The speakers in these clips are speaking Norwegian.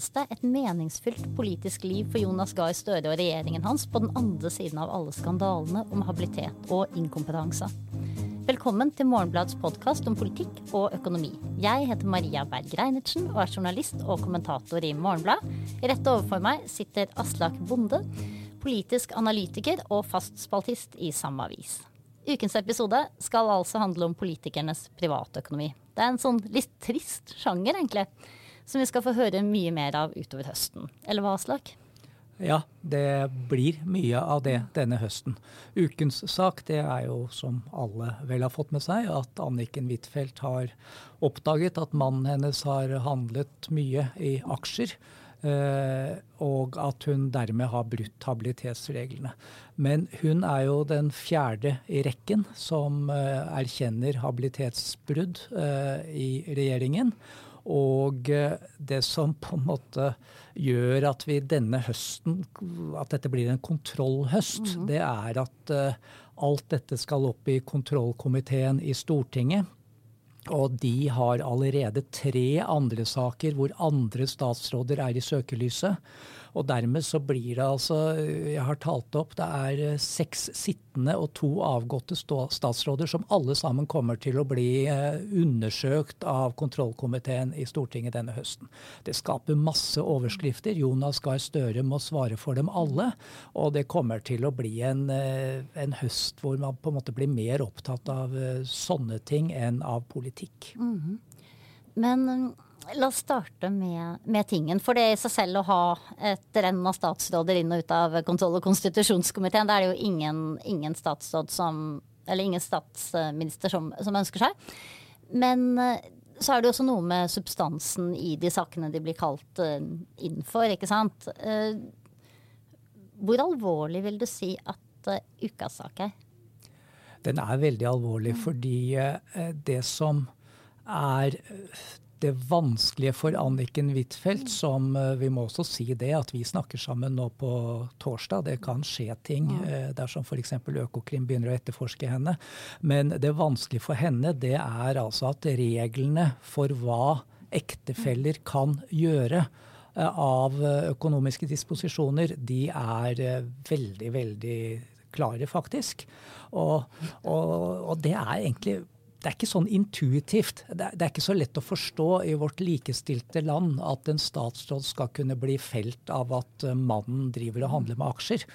finnes det et meningsfylt politisk liv for Jonas Gahr Støre og regjeringen hans på den andre siden av alle skandalene om habilitet og inkompetanse. Velkommen til Morgenblads podkast om politikk og økonomi. Jeg heter Maria Berg Reinertsen og er journalist og kommentator i Morgenbladet. Rett overfor meg sitter Aslak Bonde, politisk analytiker og fastspaltist i samme avis. Ukens episode skal altså handle om politikernes privatøkonomi. Det er en sånn litt trist sjanger, egentlig som vi skal få høre mye mer av utover høsten. Eller hva, Aslak? Ja, det blir mye av det denne høsten. Ukens sak det er jo, som alle vel har fått med seg, at Anniken Huitfeldt har oppdaget at mannen hennes har handlet mye i aksjer. Eh, og at hun dermed har brutt habilitetsreglene. Men hun er jo den fjerde i rekken som eh, erkjenner habilitetsbrudd eh, i regjeringen. Og eh, det som på en måte gjør at vi denne høsten, at dette blir en kontrollhøst, mm -hmm. det er at uh, alt dette skal opp i kontrollkomiteen i Stortinget. Og de har allerede tre andre saker hvor andre statsråder er i søkelyset. Og dermed så blir det altså Jeg har talt opp, det er eh, seks sittende og to avgåtte statsråder som alle sammen kommer til å bli eh, undersøkt av kontrollkomiteen i Stortinget denne høsten. Det skaper masse overskrifter. Jonas Gahr Støre må svare for dem alle. Og det kommer til å bli en, eh, en høst hvor man på en måte blir mer opptatt av sånne ting enn av politikk. Mm -hmm. Men La oss starte med, med, tingen. For det i seg selv å ha et renn av statsråder inn og ut av kontroll- og konstitusjonskomiteen, det er det jo ingen, ingen statsråd som Eller ingen statsminister som, som, ønsker seg. Men eh, så er det jo også noe med substansen i de sakene de blir kalt eh, inn for, ikke sant. Eh, hvor alvorlig vil du si at ukas sak er? Den er veldig alvorlig fordi det som er det vanskelige for Anniken Huitfeldt, som eh, vi må også si det, at vi snakker sammen nå på torsdag. Det kan skje ting mm. dersom f.eks. Økokrim begynner å etterforske henne. Men det vanskelige for henne, det er altså at reglene for hva ektefeller kan gjøre eh, av økonomiske disposisjoner, de er veldig, veldig klare, faktisk. Og, og, og det er egentlig det er ikke sånn intuitivt. Det er, det er, ikke så lett å forstå i vårt likestilte land at en statsråd skal kunne bli felt av at eh, mannen driver og handler med aksjer.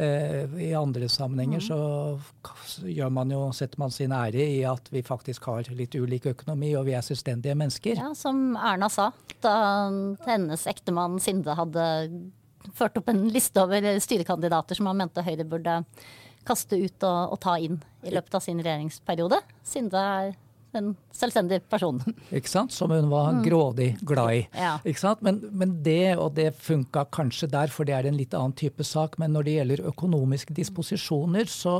Eh, I andre sammenhenger mm. så gjør man jo, setter man sin ære i at vi faktisk har litt ulik økonomi og vi er selvstendige mennesker. Ja, Som Erna sa da hennes ektemann Sinde hadde ført opp en liste over styrekandidater som han mente Høyre burde kaste ut og, og, ta inn i løpet av sin regjeringsperiode. Siden det er en selvstendig person. Ikke sant? Som hun var mm. grådig glad i. Ja. Ikke sant? Men, men, det, og det funka kanskje der, for det er en litt annen type sak. Men når det gjelder økonomiske disposisjoner, så,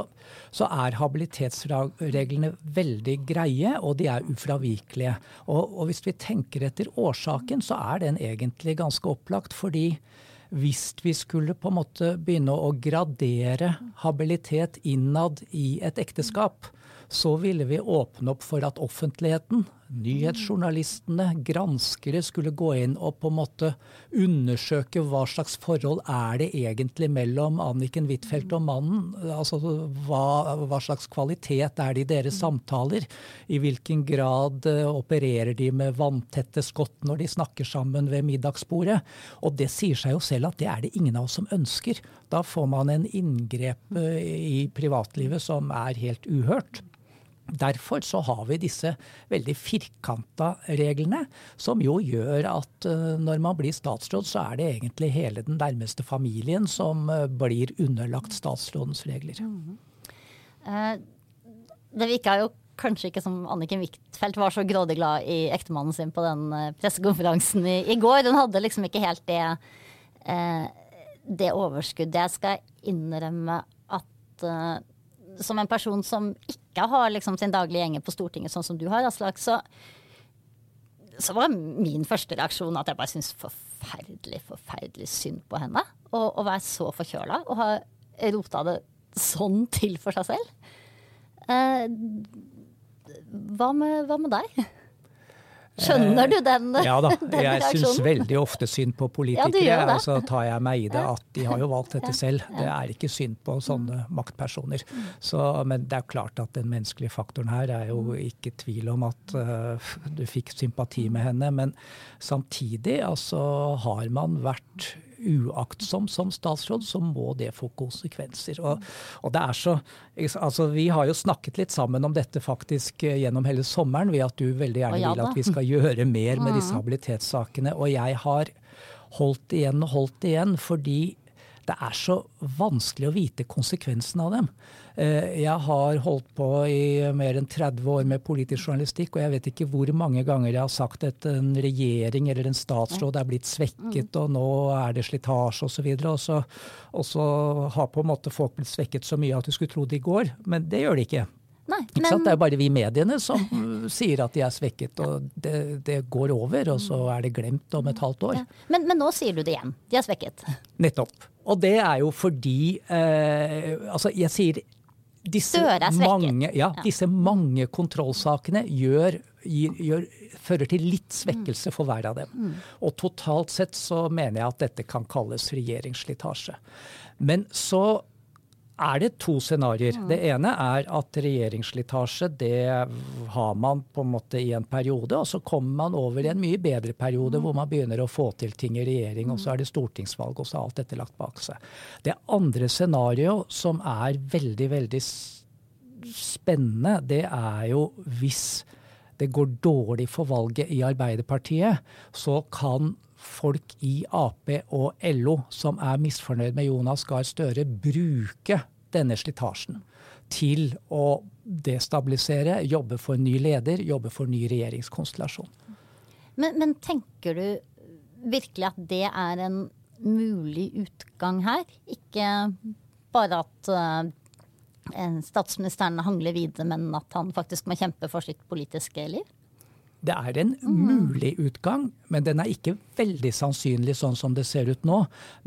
så er habilitetsreglene veldig greie, og de er ufravikelige. Og, og hvis vi tenker etter årsaken, så er den egentlig ganske opplagt. fordi hvis vi skulle på en måte begynne å gradere habilitet innad i et ekteskap, så ville vi åpne opp for at offentligheten, nyhetsjournalistene, granskere skulle gå inn og på en måte undersøke hva slags forhold er det egentlig mellom Anniken Huitfeldt og mannen. Altså hva, hva, slags kvalitet er det i deres samtaler? I hvilken grad uh, opererer de med vanntette skott når de snakker sammen ved middagsbordet? Og det sier seg jo selv at det er det ingen av oss som ønsker. Da får man en inngrep uh, i privatlivet som er helt uhørt. Derfor så har vi disse veldig firkanta reglene, som jo gjør at uh, når man blir statsråd, så er det egentlig hele den nærmeste familien som uh, blir underlagt statsrådens regler. Mm. Uh, det virka jo kanskje ikke som Anniken Huitfeldt var så grådig glad i ektemannen sin på den pressekonferansen i, i, går. Hun hadde liksom ikke helt det, det overskuddet. Jeg skal innrømme at som en person som ikke har liksom sin daglige gjenge på Stortinget, sånn som du har, Aslak, så, så var min første reaksjon at jeg bare syns forferdelig, forferdelig synd på henne. Å være så forkjøla og ha rota det sånn til for seg selv. Eh, hva, med, hva med deg? Skjønner du den, reaksjonen? ja da, jeg syns veldig ofte synd på politikere. Ja, og så tar jeg meg i det at de har jo valgt dette selv. Det er ikke synd på sånne maktpersoner. Så, men det er klart at den menneskelige faktoren her er jo ikke tvil om at uh, du fikk sympati med henne. Men samtidig altså, har man vært uaktsom som statsråd, så må det få konsekvenser. Og, og det er så, altså Vi har jo snakket litt sammen om dette faktisk eh, gjennom hele sommeren, ved at du veldig gjerne vil at vi skal gjøre mer med disse mm. habilitetssakene. Og jeg har holdt igjen og holdt igjen fordi det er så vanskelig å vite konsekvensen av dem. Eh, jeg har holdt på i mer enn 30 år med politisk journalistikk, og jeg vet ikke hvor mange ganger jeg har sagt at en regjering eller en statsråd er blitt svekket, mm. og nå er det slitasje osv. Og, og, så, og så har på en måte folk blitt svekket så mye at du skulle tro det går, men det gjør de ikke. Nei, men... Det er jo bare vi mediene som sier at de er svekket, og det, det, går over, og så er det glemt om et halvt år. Ja. Men, men, nå sier du det igjen. De er svekket. Nettopp. Og det er jo fordi eh, Altså, jeg sier disse mange, ja, disse mange kontrollsakene gjør, gjør, fører til litt svekkelse for hver av dem. Mm. Og totalt sett så mener jeg at dette kan kalles regjeringsslitasje. Men så er det to scenarioer. Det ene er at regjeringsslitasje det har man på en måte i en periode, og så kommer man over i en mye bedre periode hvor man begynner å få til ting i regjering, og så er det stortingsvalg, og så er alt dette lagt bak seg. Det andre scenarioet som er veldig, veldig spennende, det er jo hvis det går dårlig for valget i Arbeiderpartiet, så kan folk i Ap og LO som er misfornøyd med Jonas Gahr Støre, bruke denne slitasjen til å destabilisere, jobbe for en ny leder, jobbe for en ny regjeringskonstellasjon. Men, men tenker du virkelig at det er en mulig utgang her? Ikke bare at uh, statsministeren hangler videre, men at han faktisk må kjempe for sitt politiske liv? Det er en mulig utgang, men den er ikke veldig sannsynlig sånn som det ser ut nå.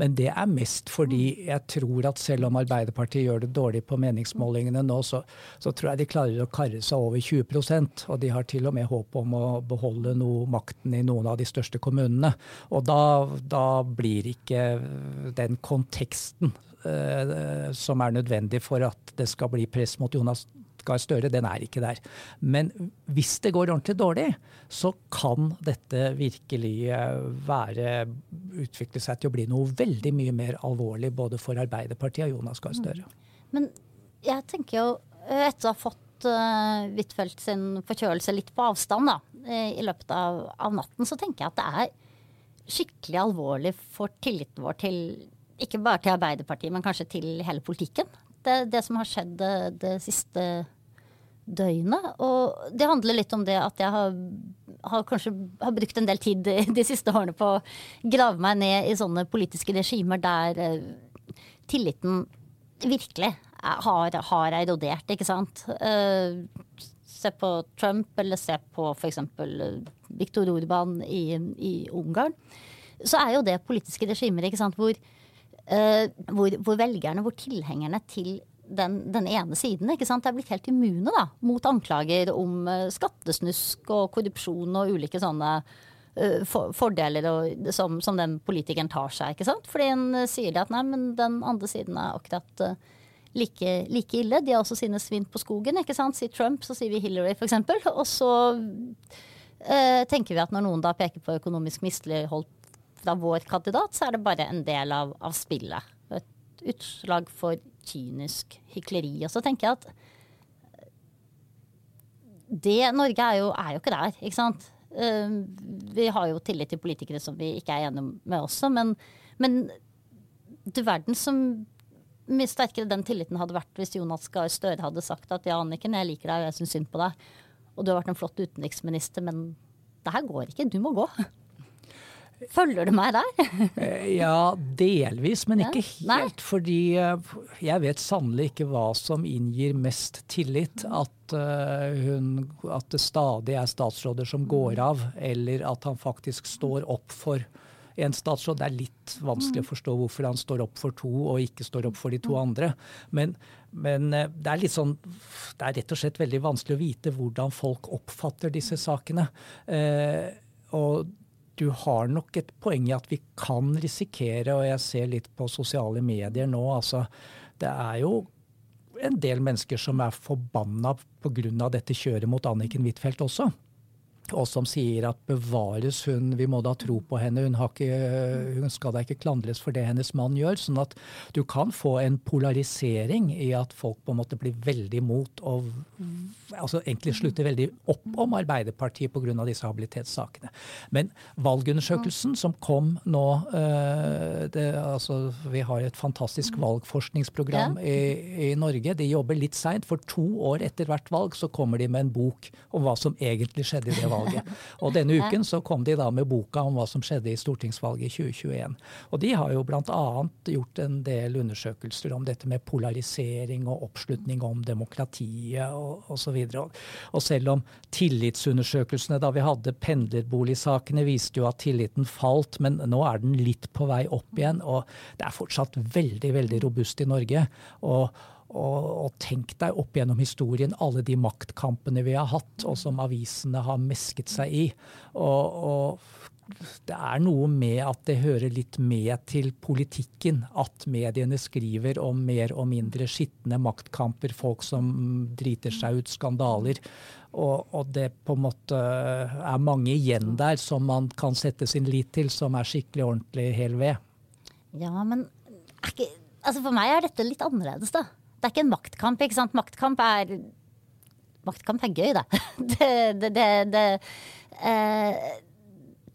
Men det er mest fordi jeg tror at selv om Arbeiderpartiet gjør det dårlig på meningsmålingene nå, så, så tror jeg de klarer å karre seg over 20% Og de har til og med håp om å beholde noe makten i noen av de største kommunene. Og da, da blir ikke den konteksten eh, som er nødvendig for at det skal bli press mot Jonas Gahr Støre, den er ikke der. Men hvis det går ordentlig dårlig, så kan dette virkelig eh, være utvikle seg til å bli noe veldig mye mer alvorlig både for Arbeiderpartiet og Jonas Gahr Støre. Mm. Men jeg tenker jo, etter å ha fått uh, Huitfeldt sin forkjølelse litt på avstand da, i løpet av, av, natten, så tenker jeg at det er skikkelig alvorlig for tilliten vår til ikke bare til Arbeiderpartiet, men kanskje til hele politikken. Det, det som har skjedd det, det siste døgnet. Og det handler litt om det at jeg har, har kanskje har brukt en del tid de siste årene på å grave meg ned i sånne politiske regimer der uh, tilliten virkelig har, har erodert, ikke sant. Uh, se på Trump, eller se på f.eks. Viktor Orban i, i, Ungarn. Så er jo det politiske regimer ikke sant, hvor, uh, hvor, hvor velgerne, hvor tilhengerne til den, den, ene siden ikke sant, er blitt helt immune da, mot anklager om uh, skattesnusk og korrupsjon og ulike sånne for, fordeler som, som, den politikeren tar seg. ikke sant? Fordi en uh, sier at nei, men den andre siden er akkurat like, like, ille. De har også sine svinn på skogen. ikke sant? Sier Trump, så sier vi Hillary, f.eks. Og så tenker vi at når noen da peker på økonomisk mislighold fra vår kandidat, så er det bare en del av, av spillet. Utslag for kynisk hykleri. Og så tenker jeg at det Norge er jo, er jo ikke der, ikke sant. Uh, vi har jo tillit til politikere som vi ikke er enige med også, men, men du verden som mye sterkere den tilliten hadde vært hvis Jonas Gahr Støre hadde sagt at ja, Anniken, jeg liker deg og jeg syns synd på deg, og du har vært en flott utenriksminister, men det her går ikke, du må gå. Følger du meg der? Eh, ja, delvis, men ikke helt. Fordi eh, jeg vet sannelig ikke hva som inngir mest tillit. At, uh, hun, at det stadig er statsråder som går av, eller at han faktisk står opp for en statsråd. Det er litt vanskelig å forstå hvorfor han står opp for to og ikke står opp for de to andre. Men, men eh, det er litt sånn Det er rett og slett veldig vanskelig å vite hvordan folk oppfatter disse sakene. Eh, og du har nok et poeng i at vi kan risikere, og jeg ser litt på sosiale medier nå, altså det er jo en del mennesker som er forbanna pga. dette kjøret mot Anniken Huitfeldt også og som sier at bevares hun, vi må da tro på henne, hun, ikke, hun, skal da ikke klandres for det hennes mann gjør. Sånn at du kan få en polarisering i at folk på en måte blir veldig imot og altså egentlig slutter veldig opp om Arbeiderpartiet pga. disse habilitetssakene. Men valgundersøkelsen som kom nå eh, det, altså, Vi har et fantastisk valgforskningsprogram i, i Norge. De jobber litt seint. For to år etter hvert valg så kommer de med en bok om hva som egentlig skjedde i det valget valget. Og denne uken så kom de da med boka om hva som skjedde i stortingsvalget i 2021. Og de har jo bl.a. gjort en del undersøkelser om dette med polarisering og oppslutning om demokratiet og osv. Og, og selv om tillitsundersøkelsene da vi hadde pendlerboligsakene viste jo at tilliten falt, men nå er den litt på vei opp igjen. Og det er fortsatt veldig, veldig robust i Norge. og og, og, tenk deg opp gjennom historien alle de maktkampene vi har hatt, og som avisene har mesket seg i. Og, og, det er noe med at det hører litt med til politikken at mediene skriver om mer og mindre skitne maktkamper, folk som driter seg ut, skandaler. Og, og det på en måte er mange igjen der som man kan sette sin lit til, som er skikkelig ordentlig hel ved. Ja, men ikke, altså for meg er dette litt annerledes, da det er ikke en maktkamp. ikke sant? Maktkamp er Maktkamp er gøy, da. Det, det, det, det, eh,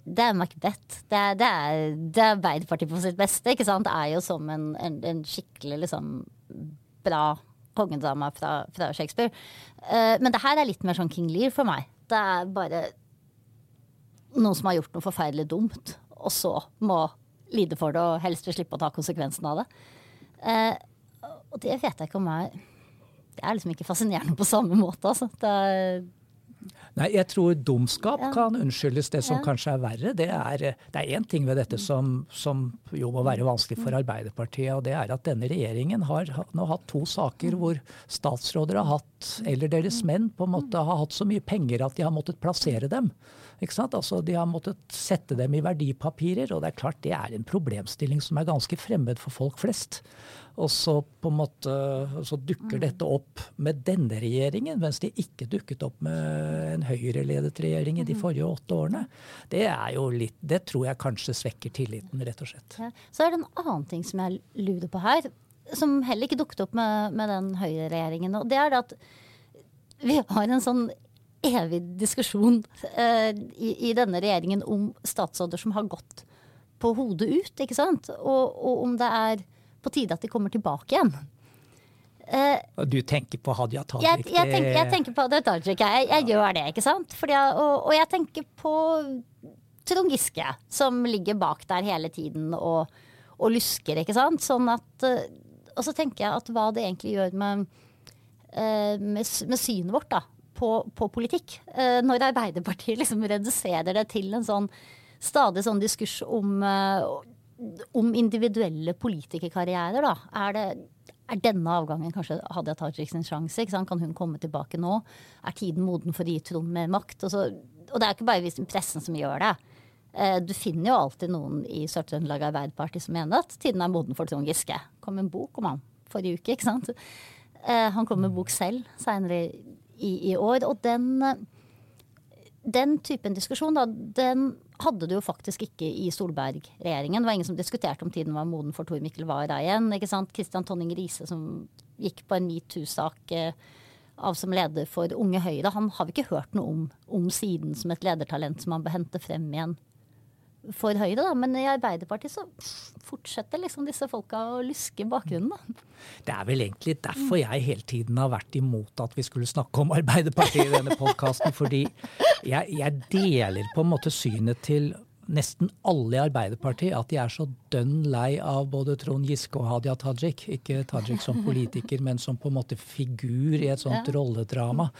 det er Macbeth. Det er, det, er, det er Arbeiderpartiet på sitt beste. ikke sant? Det er jo som en, en, en skikkelig liksom bra kongedrama fra, fra Shakespeare. Eh, men det her er litt mer sånn King Lear for meg. Det er bare noen som har gjort noe forferdelig dumt, og så må lide for det og helst vil slippe å ta konsekvensen av det. Eh, og det vet jeg ikke om jeg Det er liksom ikke fascinerende på samme måte, altså. Det er Nei, jeg tror dumskap ja. kan unnskyldes. Det som ja. kanskje er verre, det er det er én ting ved dette som, som, jo må være vanskelig for Arbeiderpartiet, og det er at denne regjeringen har nå hatt to saker hvor statsråder har hatt, eller deres menn, på en måte har hatt så mye penger at de har måttet plassere dem. Altså, de har måttet sette dem i verdipapirer, og det er klart det er en problemstilling som er ganske fremmed for folk flest. Og så måte så dukker mm. dette opp med denne regjeringen, mens de ikke dukket opp med en høyreledet regjering i de mm. forrige åtte årene. Det er jo litt, det tror jeg kanskje svekker tilliten, rett og slett. Ja. Så er det en annen ting som jeg lurer på her, som heller ikke dukket opp med, med den Høyre-regjeringen. Og det er det at vi har en sånn evig diskusjon uh, i, i, denne regjeringen om statsråder som har gått på hodet ut, ikke sant? Og, og om det er på tide at de kommer tilbake igjen. Uh, du tenker på Hadia Tajik? Jeg, jeg, tenker, jeg, tenker, på Hadia Tajik. Jeg, jeg gjør det, ikke sant. Fordi, og, og, jeg tenker på Trond Giske, som ligger bak der hele tiden og, og lusker, ikke sant. Sånn at uh, Og så tenker jeg at hva det egentlig gjør med, uh, med, med synet vårt da, på, på politikk. når Arbeiderpartiet liksom reduserer det til en sånn stadig sånn diskurs om om individuelle politikerkarrierer, da. Er, det, er denne avgangen kanskje Hadia Tajik sin sjanse? Kan hun komme tilbake nå? Er tiden moden for å gi Trond mer makt? Og, så, og, det er ikke bare pressen som gjør det. Eh, du finner jo alltid noen i Sør-Trøndelag Arbeiderparti som mener at tiden er moden for Trond Giske. kom en bok om han forrige uke, ikke sant. Eh, han kom med bok selv seinere i, i, år. Og den, den typen diskusjon, da, den hadde du jo faktisk ikke i Solberg-regjeringen. Det var ingen som diskuterte om tiden var moden for Tor Mikkel Wara igjen. ikke sant? Kristian Tonning Riise som gikk på en metoo-sak eh, av som leder for Unge Høyre. Han har vi ikke hørt noe om, om siden som et ledertalent som han bør hente frem igjen for Høyre, da. Men i Arbeiderpartiet så fortsetter liksom disse folka å lyske bakgrunnen, da. Det er vel egentlig derfor jeg hele tiden har vært imot at vi skulle snakke om Arbeiderpartiet i denne podkasten. Fordi jeg, jeg, deler på en måte synet til nesten alle i Arbeiderpartiet at de er så dønn lei av både Trond Giske og Hadia Tajik. Ikke Tajik som politiker, men som på en måte figur i et sånt rolledrama.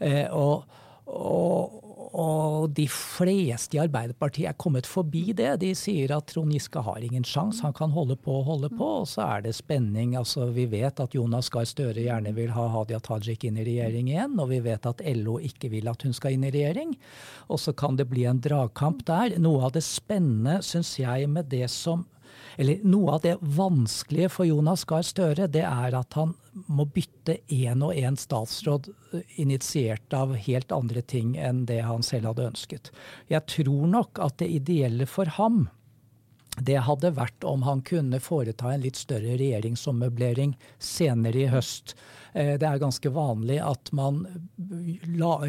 Eh, og og, og de fleste i Arbeiderpartiet er kommet forbi det. De sier at Trond Giske har ingen sjanse, han kan holde på og holde på. Og så er det spenning. Altså, vi vet at Jonas Gahr Støre gjerne vil ha Hadia Tajik inn i regjering igjen, og vi vet at LO ikke vil at hun skal inn i regjering. Og så kan det bli en dragkamp der. Noe av det spennende, syns jeg, med det som eller noe av det vanskelige for Jonas Gahr Støre, det er at han må bytte én og én statsråd eh, initiert av helt andre ting enn det han selv hadde ønsket. Jeg tror nok at det ideelle for ham det hadde vært om han kunne foreta en litt større regjeringsommøblering senere i høst. Eh, det er ganske vanlig at man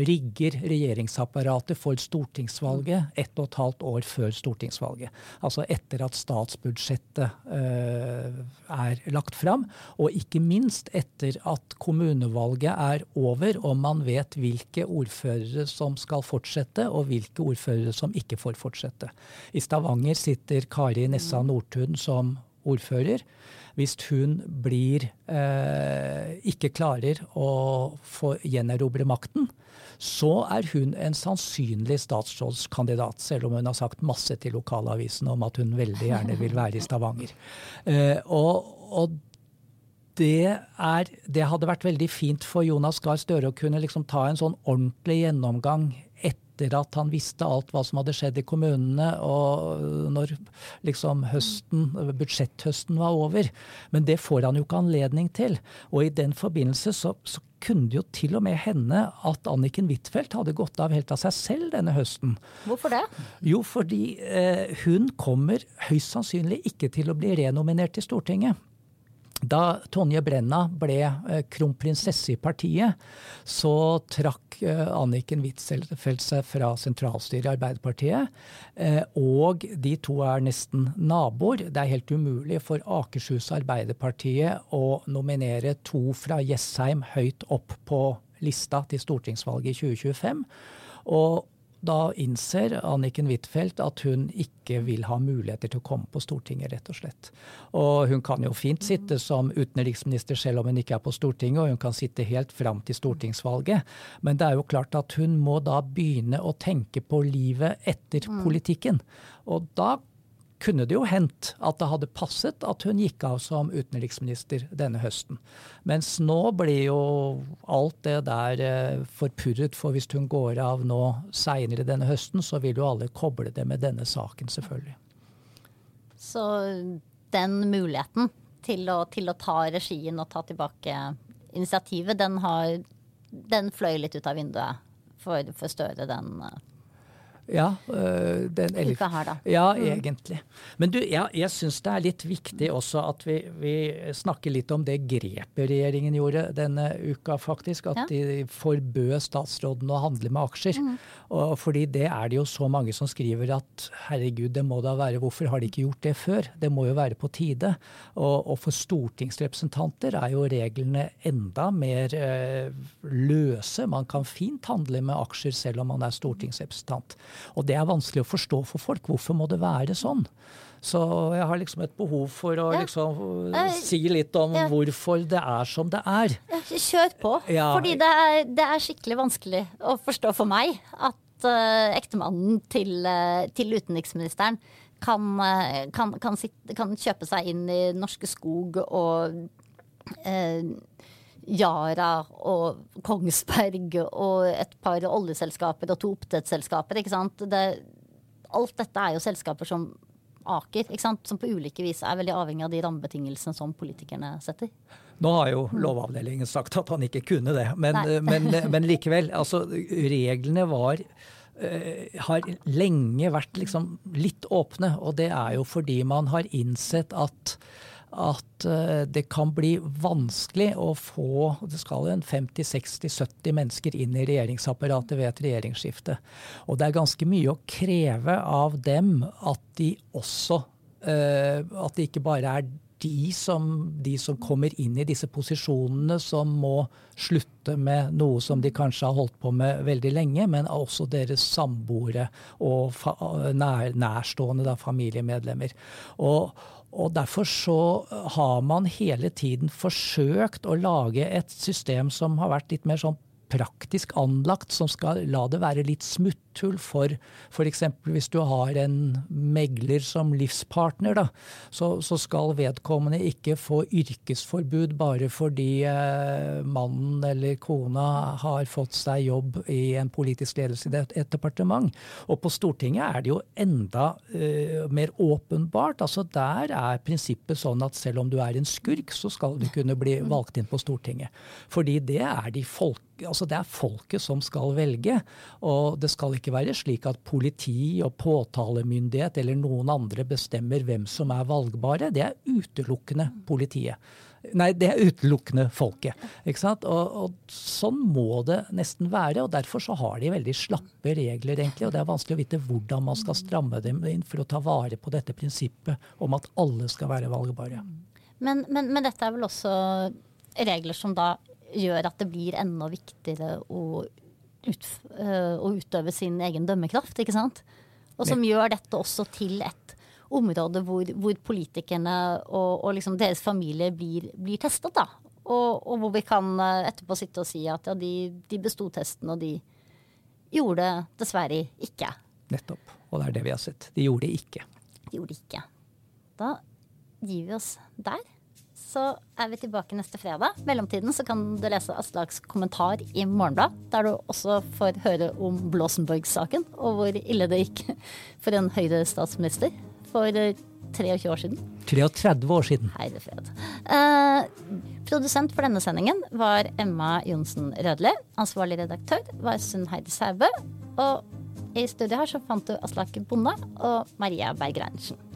rigger regjeringsapparatet for stortingsvalget ett og et halvt år før stortingsvalget. Altså etter at statsbudsjettet eh, er lagt fram, og ikke minst etter at kommunevalget er over og man vet hvilke ordførere som skal fortsette, og hvilke ordførere som ikke får fortsette. I Stavanger sitter Kari Nessa Nordtun som ordfører hvis hun blir eh, ikke klarer å få gjenerobre makten, så er hun en sannsynlig statsrådskandidat, selv om hun har sagt masse til lokalavisen om at hun veldig gjerne vil være i Stavanger. Eh, og, og det, er, det, hadde vært veldig fint for Jonas Gahr Støre å kunne liksom ta en sånn ordentlig gjennomgang etter at han visste alt hva som hadde skjedd i kommunene, og når liksom høsten, budsjetthøsten var over. Men det får han jo ikke anledning til. Og i den forbindelse så, så kunne det jo til og med hende at Anniken Huitfeldt hadde gått av helt av seg selv denne høsten. Hvorfor det? Jo, fordi eh, hun kommer høyst sannsynlig ikke til å bli renominert til Stortinget. Da Tonje Brenna ble eh, kronprinsesse i partiet, så trakk eh, Anniken Huitfeldt seg fra sentralstyret i Arbeiderpartiet. Eh, og de to er nesten naboer. Det er helt umulig for Akershus Arbeiderpartiet å nominere to fra Jessheim høyt opp på lista til stortingsvalget i 2025. Og da innser Anniken Huitfeldt at hun ikke vil ha muligheter til å komme på Stortinget, rett og slett. Og hun kan jo fint sitte som utenriksminister selv om hun ikke er på Stortinget, og hun kan sitte helt fram til stortingsvalget. Men det er jo klart at hun må da begynne å tenke på livet etter mm. politikken. Og da kunne det jo hendt at det hadde passet at hun gikk av som utenriksminister denne høsten. Mens nå blir jo alt det der eh, forpurret, for hvis hun går av nå seinere denne høsten, så vil jo alle koble det med denne saken, selvfølgelig. Så den muligheten til å, til å ta regien og ta tilbake initiativet, den, har, den fløy litt ut av vinduet for, for Støre, den uh, ja, øh, den, eller, Uka her, da. Ja, mm. egentlig. Men du, ja, jeg syns det er litt viktig også at vi, vi, snakker litt om det grepet regjeringen gjorde denne uka, faktisk. At ja. de forbød statsråden å handle med aksjer. Mm. Og fordi det er det jo så mange som skriver at herregud, det må da være Hvorfor har de ikke gjort det før? Det må jo være på tide. Og, og for stortingsrepresentanter er jo reglene enda mer øh, løse. Man kan fint handle med aksjer selv om man er stortingsrepresentant. Og det er vanskelig å forstå for folk. Hvorfor må det være sånn? Så jeg har liksom et behov for å liksom uh, si litt om ja. hvorfor det er som det er. Kjør på. Ja. Fordi det er, det er, skikkelig vanskelig å forstå for meg at uh, ektemannen til, uh, til, utenriksministeren kan, kan, kan, sitte, kan, kjøpe seg inn i Norske Skog og Yara og Kongsberg og et par oljeselskaper og to oppdrettsselskaper. ikke sant? Det, alt dette er jo selskaper som Aker, ikke sant? som på ulike vis er veldig avhengig av de rammebetingelsene som politikerne setter. Nå har jo Lovavdelingen sagt at han ikke kunne det, men, men, men likevel. Altså, reglene var uh, har lenge vært liksom litt åpne, og det er jo fordi man har innsett at at eh, det kan bli vanskelig å få det skal en 50-60-70 mennesker inn i regjeringsapparatet ved et regjeringsskifte. Og det er ganske mye å kreve av dem at de også eh, At det ikke bare er de som, de som kommer inn i disse posisjonene, som må slutte med noe som de kanskje har holdt på med veldig lenge, men også deres samboere og nærstående da, familiemedlemmer. Og, og Derfor så har man hele tiden forsøkt å lage et system som har vært litt mer sånn praktisk anlagt som skal la det være litt smutthull for f.eks. hvis du har en megler som livspartner, da, så, så, skal vedkommende ikke få yrkesforbud bare fordi eh, mannen eller kona har fått seg jobb i en politisk ledelse i et, et departement. Og på Stortinget er det jo enda eh, mer åpenbart. altså Der er prinsippet sånn at selv om du er en skurk, så skal du kunne bli valgt inn på Stortinget. Fordi det er, de folk, altså det er folket som skal velge. Og det skal ikke være slik at politi og påtalemyndighet eller noen andre bestemmer hvem som er valgbare. Det er utelukkende politiet. Nei, det er utelukkende folket. ikke sant? Og, og, Sånn må det nesten være. og Derfor så har de veldig slappe regler, egentlig. Og det er vanskelig å vite hvordan man skal stramme dem inn for å ta vare på dette prinsippet om at alle skal være valgbare. Men, men, men dette er vel også regler som da gjør at det blir enda viktigere å, ut, uh, å utøve sin egen dømmekraft, ikke sant? Og som gjør dette også til et område hvor, hvor politikerne og, og liksom deres familie blir, blir testet, da. Og, og, hvor vi kan uh, etterpå sitte og si at ja, de, de besto testen, og de gjorde det dessverre ikke. Nettopp. Og det er det vi har sett. De gjorde det ikke. De gjorde det ikke. Da gir vi oss der så er vi tilbake neste fredag. I mellomtiden så kan du lese Aslaks kommentar i Morgenblad, der du også får høre om Blåsenborg-saken, og hvor ille det gikk for en Høyre-statsminister for 23 eh, år siden. 33 år siden. Herre fred. Eh, produsent for denne sendingen var Emma Johnsen Rødli. Ansvarlig redaktør var Sunn Heidi Saube. Og i studio her så fant du Aslak Bonde og Maria Berg Reinertsen.